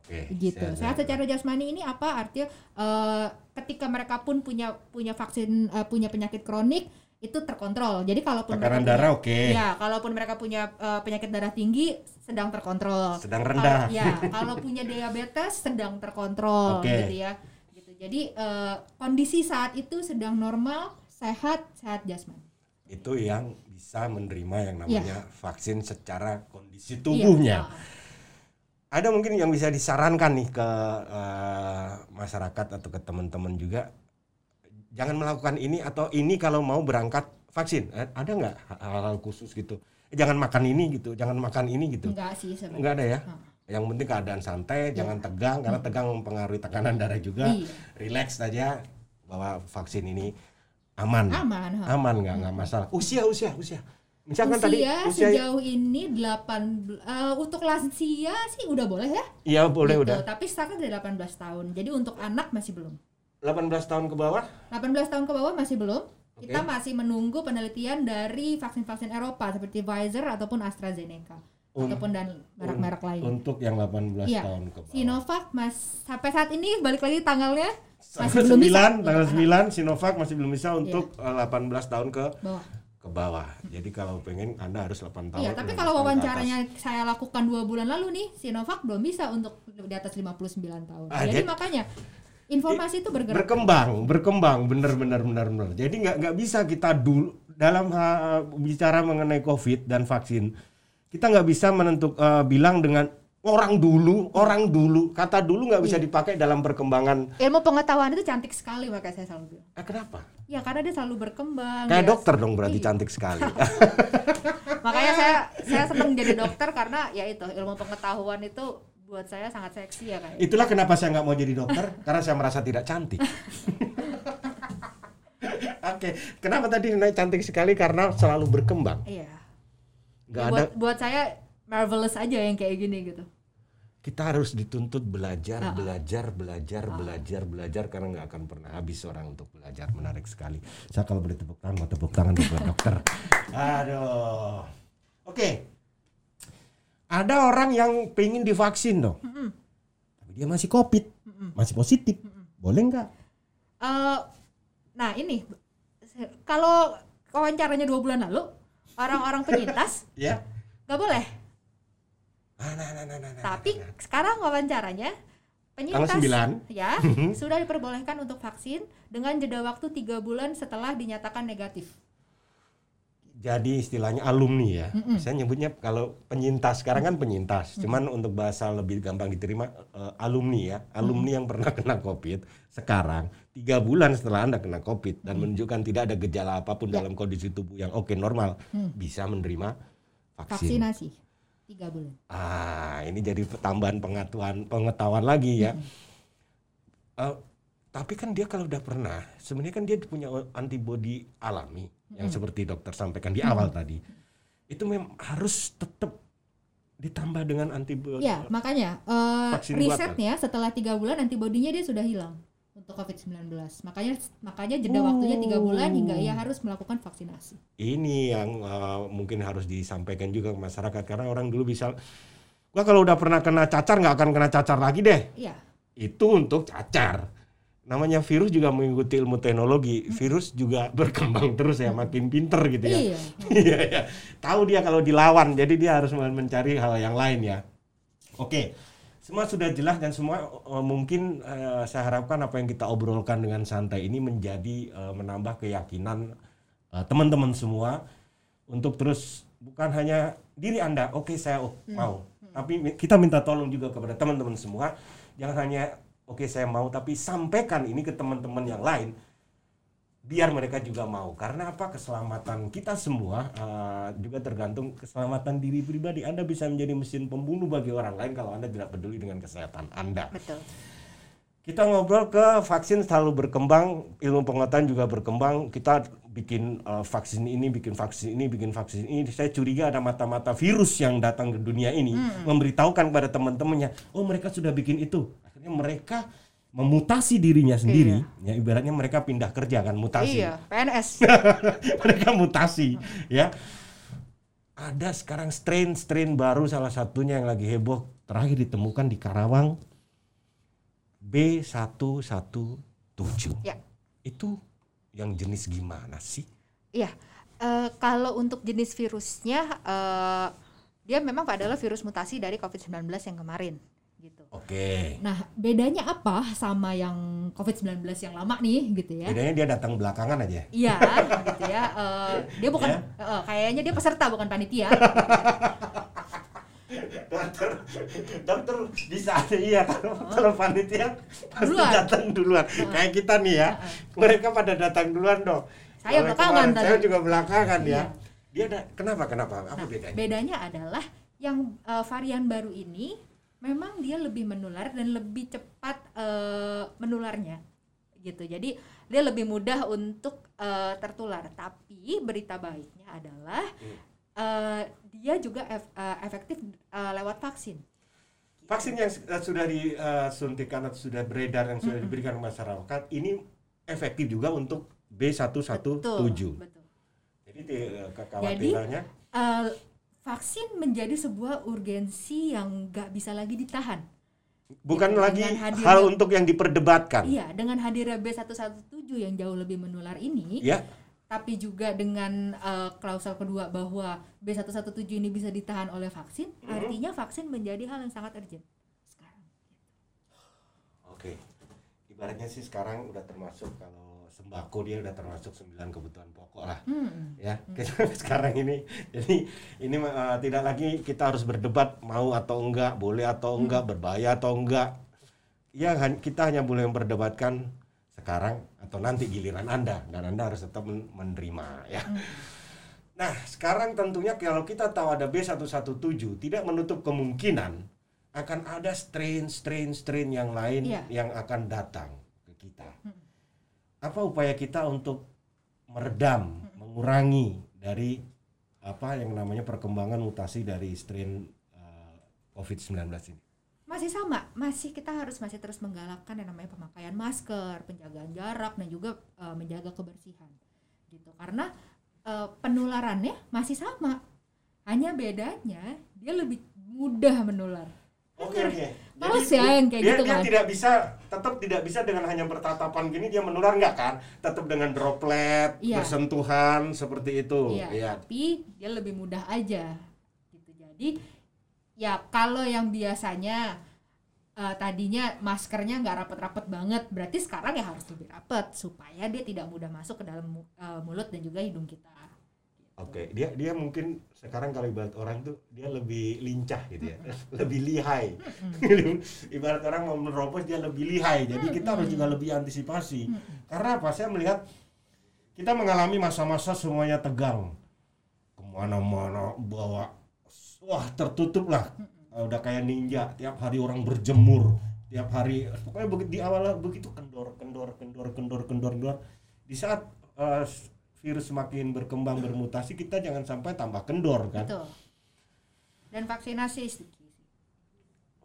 Oke. gitu. Sehat. secara jasmani ini apa? Artinya eh, ketika mereka pun punya punya vaksin eh, punya penyakit kronik itu terkontrol. Jadi kalaupun Tekanan mereka darah oke. Ya, kalaupun mereka punya eh, penyakit darah tinggi sedang terkontrol. Sedang rendah. Kalau, ya, kalau punya diabetes sedang terkontrol Oke. gitu ya. Gitu. Jadi eh, kondisi saat itu sedang normal, sehat, sehat jasmani. Itu yang bisa menerima yang Iya. namanya vaksin secara kondisi tubuhnya. Iya. Ada mungkin yang bisa disarankan nih ke eh, masyarakat atau ke teman-teman juga. Jangan melakukan ini atau ini kalau mau berangkat vaksin. Eh, Ada nggak hal-hal khusus gitu? Eh, jangan makan ini gitu, jangan makan ini gitu. enggak sih sebenarnya Enggak ada ya. Hmm. Yang penting keadaan santai, jangan tegang karena tegang mempengaruhi tekanan darah juga. Iya. Relax saja bahwa vaksin ini aman. aman ha. Aman nggak nggak masalah. Usia usia usia. Misalkan usia, tadi usia sejauh ini 8 eh, untuk lansia sih udah boleh ya Iya boleh Gitu. udah. tapi start dari 18 tahun jadi untuk anak masih belum 18 tahun ke bawah 18 tahun ke bawah masih belum Oke. kita masih menunggu penelitian dari vaksin-vaksin Eropa seperti Pfizer ataupun AstraZeneca Un- ataupun dan merek-merek lain untuk yang 18 Iya. tahun ke bawah. Sinovac mas sampai saat ini balik lagi tanggalnya masih Sampai belum bisa 9, tanggal untuk anak. 9 Sinovac masih belum bisa untuk eh, 18 tahun ke bawah. ke bawah. Jadi kalau pengen Anda harus 8 tahun. Iya, tapi 15 kalau wawancaranya saya lakukan dua bulan lalu nih, Sinovac belum bisa untuk di atas 59 tahun. Ah, jadi- makanya informasi itu bergerak. berkembang berkembang bener bener bener bener jadi nggak nggak bisa kita dulu dalam ha- bicara mengenai covid dan vaksin kita nggak bisa menentuk eh, bilang dengan orang dulu orang dulu kata dulu nggak bisa Iya. dipakai dalam perkembangan Ilmu pengetahuan itu cantik sekali makanya saya selalu bilang. eh, kenapa Ya karena dia selalu berkembang. kayak dia- dokter dong berarti Iya. cantik sekali Makanya saya saya senang jadi dokter karena ya itu ilmu pengetahuan itu buat saya sangat seksi ya kayak. itulah kenapa saya nggak mau jadi dokter karena saya merasa tidak cantik Oke, kenapa tadi naik cantik sekali karena selalu berkembang. Iya. Nggak Ya, ada buat buat saya marvelous aja yang kayak gini gitu. kita harus dituntut belajar, Ah. belajar, belajar, belajar, belajar karena nggak akan pernah habis orang untuk belajar. Menarik sekali. Saya kalau boleh tepuk tangan, mau tepuk tangan buat dokter. Aduh. Oke. Ada orang yang pengen divaksin dong, tapi dia masih covid, masih positif. Boleh nggak? Eh, nah ini kalau wawancaranya dua bulan lalu orang-orang penyintas Ya. nggak boleh. Nah, nah, nah, nah, nah, nah, Tapi nah, nah. sekarang wawancaranya penyintas Tanggal 9. ya sudah diperbolehkan untuk vaksin dengan jeda waktu tiga bulan setelah dinyatakan negatif. Jadi istilahnya alumni ya. Saya nyebutnya kalau penyintas sekarang kan penyintas. Cuman untuk bahasa lebih gampang diterima eh, alumni ya. Alumni yang pernah kena COVID sekarang tiga bulan setelah anda kena COVID dan menunjukkan tidak ada gejala apa pun dalam kondisi tubuh yang oke normal bisa menerima vaksin. Vaksinasi tiga bulan. Ah ini jadi tambahan pengetahuan pengetahuan lagi ya. Eh, tapi kan dia kalau udah pernah, sebenarnya kan dia punya antibodi alami yang seperti dokter sampaikan di awal tadi. Itu memang harus tetap ditambah dengan antibodi. Ya makanya Vaksin risetnya setelah tiga bulan antibodinya dia sudah hilang untuk COVID-19. Makanya makanya jeda waktunya tiga bulan hingga ia harus melakukan vaksinasi. Ini yang eh, mungkin harus disampaikan juga ke masyarakat karena orang dulu bisa, gua kalau udah pernah kena cacar nggak akan kena cacar lagi deh. Iya. itu untuk cacar. Namanya virus juga mengikuti ilmu teknologi. Virus juga berkembang terus ya, makin pinter gitu ya. Iya. Iya, iya. Tahu dia kalau dilawan, jadi dia harus men- mencari hal yang lain ya. Oke, semua sudah jelas dan semua eh, mungkin eh, saya harapkan apa yang kita obrolkan dengan santai ini menjadi eh, menambah keyakinan eh, teman-teman semua untuk terus bukan hanya diri anda, oke saya oh, mau, tapi mi- kita minta tolong juga kepada teman-teman semua, jangan hanya oke saya mau, tapi sampaikan ini ke teman-teman yang lain biar mereka juga mau. Karena apa? Keselamatan kita semua uh, juga tergantung keselamatan diri pribadi. Anda bisa menjadi mesin pembunuh bagi orang lain kalau Anda tidak peduli dengan kesehatan Anda. Betul. kita ngobrol ke vaksin selalu berkembang ilmu pengetahuan juga berkembang. Kita bikin uh, vaksin ini bikin vaksin ini bikin vaksin ini. Saya curiga ada mata-mata virus yang datang ke dunia ini memberitahukan kepada teman-temannya oh mereka sudah bikin itu akhirnya mereka memutasi dirinya sendiri ya ibaratnya mereka pindah kerja kan mutasi Iya, PNS. mereka mutasi ya ada sekarang strain strain baru salah satunya yang lagi heboh terakhir ditemukan di Karawang B117 ya. itu yang jenis gimana sih Iya. Eh, kalau untuk jenis virusnya eh, dia memang adalah virus mutasi dari COVID-19 yang kemarin gitu. oke Nah, bedanya apa sama yang COVID-19 yang lama nih gitu ya? bedanya dia datang belakangan aja Iya, gitu ya. Eh, dia bukan Ya. eh, kayaknya dia peserta bukan panitia. dokter dokter bisa aja iya kalau kalau panitia pasti Duluan. datang duluan kayak kita nih ya mereka pada datang duluan dong Saya belakangan kemarin tadi. saya juga belakangan ya Iya. dia ada kenapa kenapa apa Nah, bedanya bedanya adalah yang eh, varian baru ini memang dia lebih menular dan lebih cepat eh, menularnya gitu. Jadi dia lebih mudah untuk eh, tertular. Tapi berita baiknya adalah eh, dia juga ef- eh, efektif eh, lewat vaksin. vaksin yang sudah disuntikan atau sudah beredar yang sudah diberikan ke masyarakat ini efektif juga untuk B117 Betul. betul. jadi kekhawatirannya Eh, vaksin menjadi sebuah urgensi yang nggak bisa lagi ditahan. bukan Gitu, lagi hadirnya- hal untuk yang diperdebatkan Iya, dengan hadirnya B117 yang jauh lebih menular ini, ya tapi juga dengan uh, klausel kedua bahwa B117 ini bisa ditahan oleh vaksin, artinya vaksin menjadi hal yang sangat urgent sekarang. Oke, ibaratnya sih sekarang udah termasuk kalau sembako dia udah termasuk sembilan kebutuhan pokok lah, Hmm. ya. sekarang ini, jadi ini eh, tidak lagi kita harus berdebat mau atau enggak, boleh atau enggak, berbahaya atau enggak. Ya kita hanya boleh memperdebatkan sekarang atau nanti giliran anda dan anda harus tetap men- menerima, ya. Nah, sekarang tentunya kalau kita tahu ada B117 tidak menutup kemungkinan akan ada strain-strain strain yang lain Iya. yang akan datang. Apa upaya kita untuk meredam, mengurangi dari apa yang namanya perkembangan mutasi dari strain uh, COVID-19 ini? Masih sama, masih kita harus masih terus menggalakkan yang namanya pemakaian masker, penjagaan jarak dan juga uh, menjaga kebersihan. Gitu. Karena uh, penularannya masih sama. Hanya bedanya dia lebih mudah menular. Oke oke. Males ya yang kayak dia, gitu dia kan. tidak bisa tetap tidak bisa dengan hanya bertatapan gini dia menular nggak kan? Tetap dengan droplet, Iya. bersentuhan seperti itu. Iya, Iya. tapi dia lebih mudah aja gitu. Jadi ya kalau yang biasanya eh, tadinya maskernya nggak rapet-rapet banget, berarti sekarang ya harus lebih rapet supaya dia tidak mudah masuk ke dalam eh, mulut dan juga hidung kita. Oke, dia dia mungkin sekarang kalau ibarat orang tuh dia lebih lincah gitu ya, lebih lihai. ibarat orang mau menerobos dia lebih lihai. Jadi kita harus juga lebih antisipasi. Karena apa? Saya melihat kita mengalami masa-masa semuanya tegang. Ke mana-mana bawa, wah tertutup lah. Udah kayak ninja. Tiap hari orang berjemur. Tiap hari, pokoknya begitu di awal begitu kendor, kendor, kendor, kendor, kendor, kendor. Di saat eh, virus semakin berkembang bermutasi kita jangan sampai tambah kendor kan Betul. Dan vaksinasi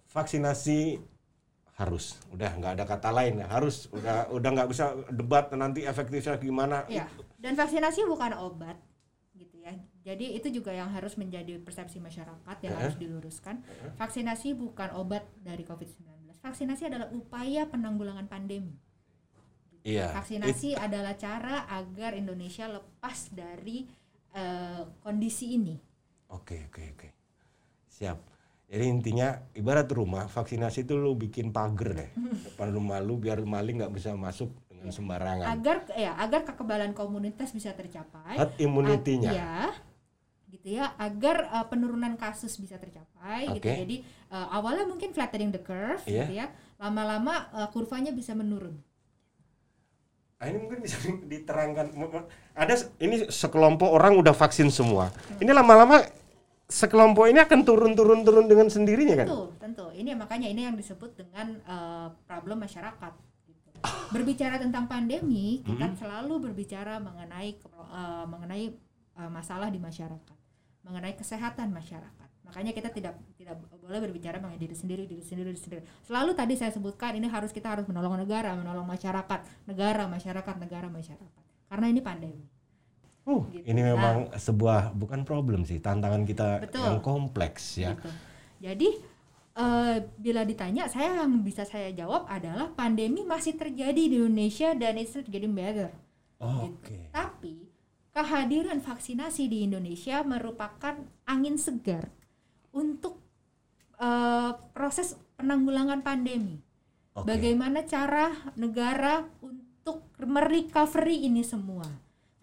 vaksinasi harus udah nggak ada kata lain ya harus udah udah nggak bisa debat nanti efektifnya gimana Ya, dan vaksinasi bukan obat gitu ya. Jadi itu juga yang harus menjadi persepsi masyarakat yang Eh. harus diluruskan. Vaksinasi bukan obat dari COVID-19. Vaksinasi adalah upaya penanggulangan pandemi. Iya Vaksinasi adalah cara agar Indonesia lepas dari eh, kondisi ini. oke oke oke siap jadi intinya ibarat rumah vaksinasi itu lu bikin pagar deh depan rumah lu biar maling nggak bisa masuk dengan sembarangan Agar ya, agar kekebalan komunitas bisa tercapai. herd immunity-nya ya, gitu ya, agar uh, penurunan kasus bisa tercapai gitu. Oke. Jadi uh, awalnya mungkin flattening the curve Iya. gitu ya. Lama-lama uh, kurvanya bisa menurun. Ah, ini mungkin bisa diterangkan ada ini sekelompok orang udah vaksin semua ini lama-lama sekelompok ini akan turun-turun turun dengan sendirinya kan Tentu, tentu. Ini makanya ini yang disebut dengan uh, problem masyarakat. gitu. Berbicara tentang pandemi, kita selalu berbicara mengenai uh, mengenai uh, masalah di masyarakat, mengenai kesehatan masyarakat. Makanya kita tidak tidak boleh berbicara mengenai diri sendiri, diri sendiri, diri sendiri. Selalu tadi saya sebutkan ini harus kita harus menolong negara, menolong masyarakat, negara, masyarakat, negara, masyarakat. Karena ini pandemi. Uh, Gitu. ini memang sebuah bukan problem sih, tantangan kita Betul. yang kompleks ya. Gitu. Jadi eh, bila ditanya, saya yang bisa saya jawab adalah pandemi masih terjadi di Indonesia dan it's not getting better. Oke. Tapi kehadiran vaksinasi di Indonesia merupakan angin segar untuk eh, proses penanggulangan pandemi. Oke. Bagaimana cara negara untuk merecovery ini semua?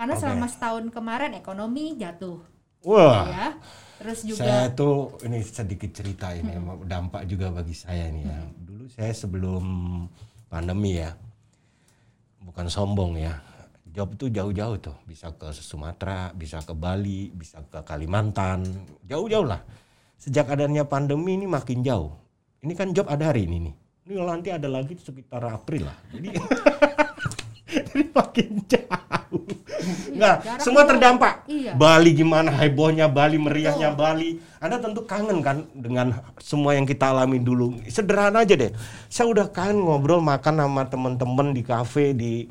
Karena Oke. selama setahun kemarin ekonomi jatuh Wah, ya. terus juga Saya tuh ini sedikit cerita ini dampak juga bagi saya ini ya. Dulu saya sebelum pandemi ya, bukan sombong ya. Job tuh jauh-jauh tuh, bisa ke Sumatera, bisa ke Bali, bisa ke Kalimantan, jauh-jauh lah. Sejak adanya pandemi ini makin jauh. Ini kan job ada hari ini nih. Ini nanti ada lagi sekitar April lah. Jadi jadi makin jauh. Nah, semua terdampak. Iya. Bali gimana hebohnya Bali, meriahnya Bali. Anda tentu kangen kan dengan semua yang kita alami dulu. Sederhana aja deh. Saya udah kangen ngobrol makan sama teman-teman di kafe di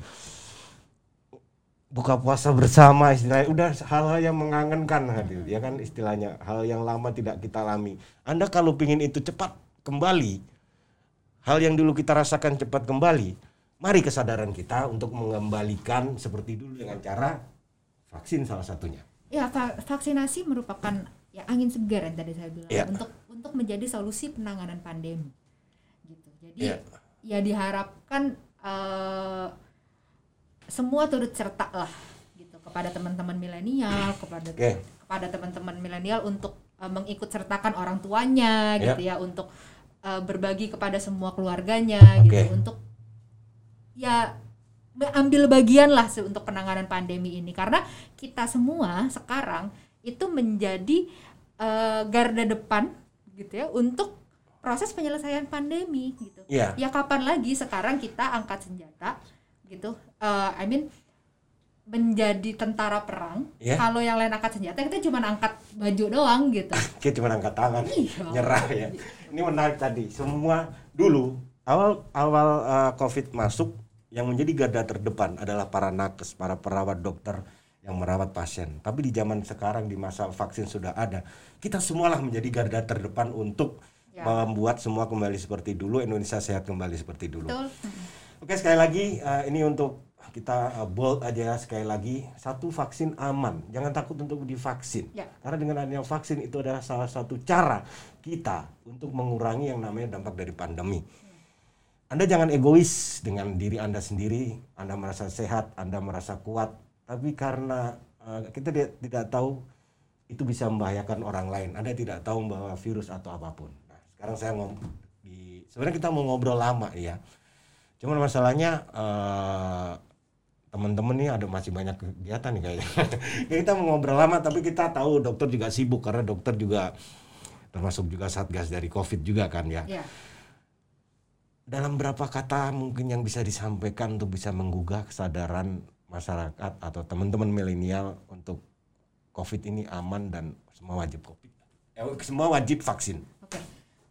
buka puasa bersama istilahnya. Udah hal-hal yang mengangenkan hadir ya kan? Istilahnya hal yang lama tidak kita alami. Anda kalau pingin itu cepat kembali. Hal yang dulu kita rasakan cepat kembali. Mari kesadaran kita untuk mengembalikan seperti dulu dengan cara vaksin salah satunya. Ya va- vaksinasi merupakan ya angin segar yang tadi saya bilang. Iya. untuk untuk menjadi solusi penanganan pandemi. Gitu. Jadi Iya. ya diharapkan eh, semua turut serta lah gitu kepada teman-teman milenial kepada Oke. kepada teman-teman milenial untuk eh, mengikut sertakan orang tuanya Iya. gitu ya untuk eh, berbagi kepada semua keluarganya Oke. gitu untuk ya ambil bagian lah untuk penanganan pandemi ini karena kita semua sekarang itu menjadi eh, garda depan gitu ya untuk proses penyelesaian pandemi gitu. Iya. Ya kapan lagi sekarang kita angkat senjata gitu. eh, I mean menjadi tentara perang. Iya. Kalau yang lain angkat senjata kita cuma angkat baju doang gitu. kita cuma angkat tangan Iya. nyerah ya ini menarik tadi semua dulu awal awal uh, covid masuk yang menjadi garda terdepan adalah para nakes para perawat dokter yang merawat pasien tapi di zaman sekarang di masa vaksin sudah ada kita semualah menjadi garda terdepan untuk Ya. membuat semua kembali seperti dulu Indonesia sehat kembali seperti dulu Betul. Oke sekali lagi eh, ini untuk kita eh, bold aja sekali lagi satu vaksin aman jangan takut untuk divaksin Ya. karena dengan adanya vaksin itu adalah salah satu cara kita untuk mengurangi yang namanya dampak dari pandemi. Anda jangan egois dengan diri Anda sendiri, Anda merasa sehat, Anda merasa kuat, tapi karena eh, kita tidak, tahu itu bisa membahayakan orang lain. Anda tidak tahu bahwa virus atau apa pun. Nah, sekarang saya ngom di sebenarnya kita mau ngobrol lama ya. Cuman masalahnya eh, teman-teman nih ada masih banyak kegiatan nih kayaknya. Ya, kita mau ngobrol lama tapi kita tahu dokter juga sibuk karena dokter juga termasuk juga satgas dari covid juga kan ya. Ya. Dalam berapa kata mungkin yang bisa disampaikan untuk bisa menggugah kesadaran masyarakat atau teman-teman milenial untuk covid ini aman dan semua wajib covid. Eh, semua wajib vaksin. Oke.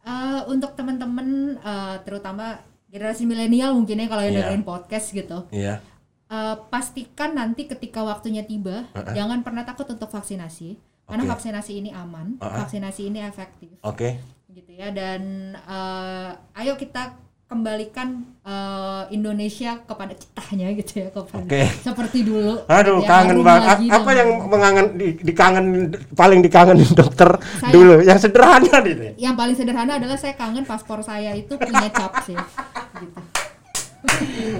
Eh, untuk teman-teman eh, terutama generasi milenial mungkin ya kalau yang Iya. dengerin podcast gitu. Iya. Eh, pastikan nanti ketika waktunya tiba, jangan pernah takut untuk vaksinasi. Karena Oke. vaksinasi ini aman, Uh-uh. vaksinasi ini efektif, Oke. gitu ya. Dan eh, ayo kita kembalikan eh, Indonesia kepada kitanya gitu ya, kepada Oke. seperti dulu. Aduh, gitu ya, kangen banget. Apa yang mengangen di, dikangen paling dikangenin dokter Saya- dulu? Yang sederhana nih. Yang paling sederhana adalah saya kangen paspor saya itu punya cap sih, gitu.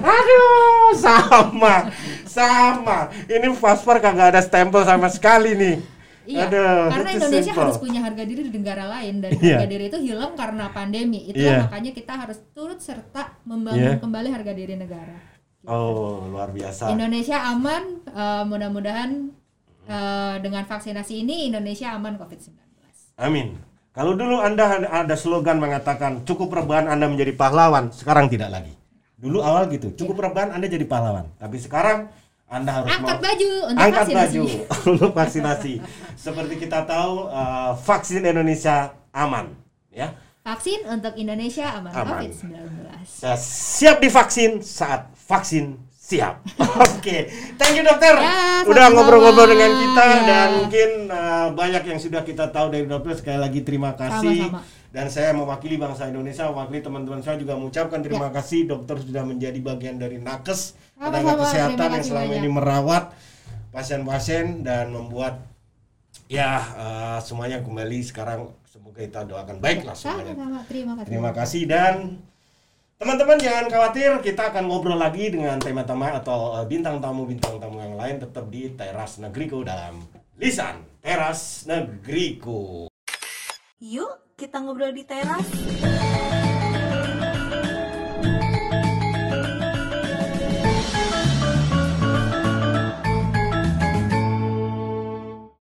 Aduh, sama, sama. Ini paspor kagak ada stempel sama sekali nih. Iya, Aduh, karena Indonesia simple. harus punya harga diri di negara lain dan Iya. harga diri itu hilang karena pandemi. Itulah Iya. makanya kita harus turut serta membangun Iya. kembali harga diri negara. Oh, luar biasa. Indonesia aman, eh, mudah-mudahan eh, dengan vaksinasi ini Indonesia aman COVID-19. Amin. Kalau dulu Anda ada slogan mengatakan cukup rebahan Anda menjadi pahlawan, sekarang tidak lagi. Dulu awal gitu, cukup rebahan Anda jadi pahlawan. Tapi sekarang Anda harus Angkat mau- baju untuk angkat vaksinasi. baju untuk vaksinasi. Seperti kita tahu eh, vaksin Indonesia aman, ya. Vaksin untuk Indonesia aman, Aman. COVID-19. Saya siap divaksin saat vaksin siap. Oke, thank you dokter. Ya, Udah ngobrol-ngobrol dengan kita Ya. dan mungkin uh, banyak yang sudah kita tahu dari dokter. Sekali lagi terima kasih. Sama-sama. Dan saya mewakili bangsa Indonesia, mewakili teman-teman saya juga mengucapkan terima kasih dokter sudah menjadi bagian dari nakes tenaga Ya. Kesehatan yang selama banyak. ini merawat pasien-pasien dan membuat ya uh, semuanya kembali sekarang semoga kita doakan baiklah semuanya. Terima kasih. Terima kasih dan teman-teman jangan khawatir kita akan ngobrol lagi dengan tema-tema atau eh, bintang tamu bintang tamu yang lain tetap di teras negeriku dalam lisan teras negeriku. Yuk, kita ngobrol di teras.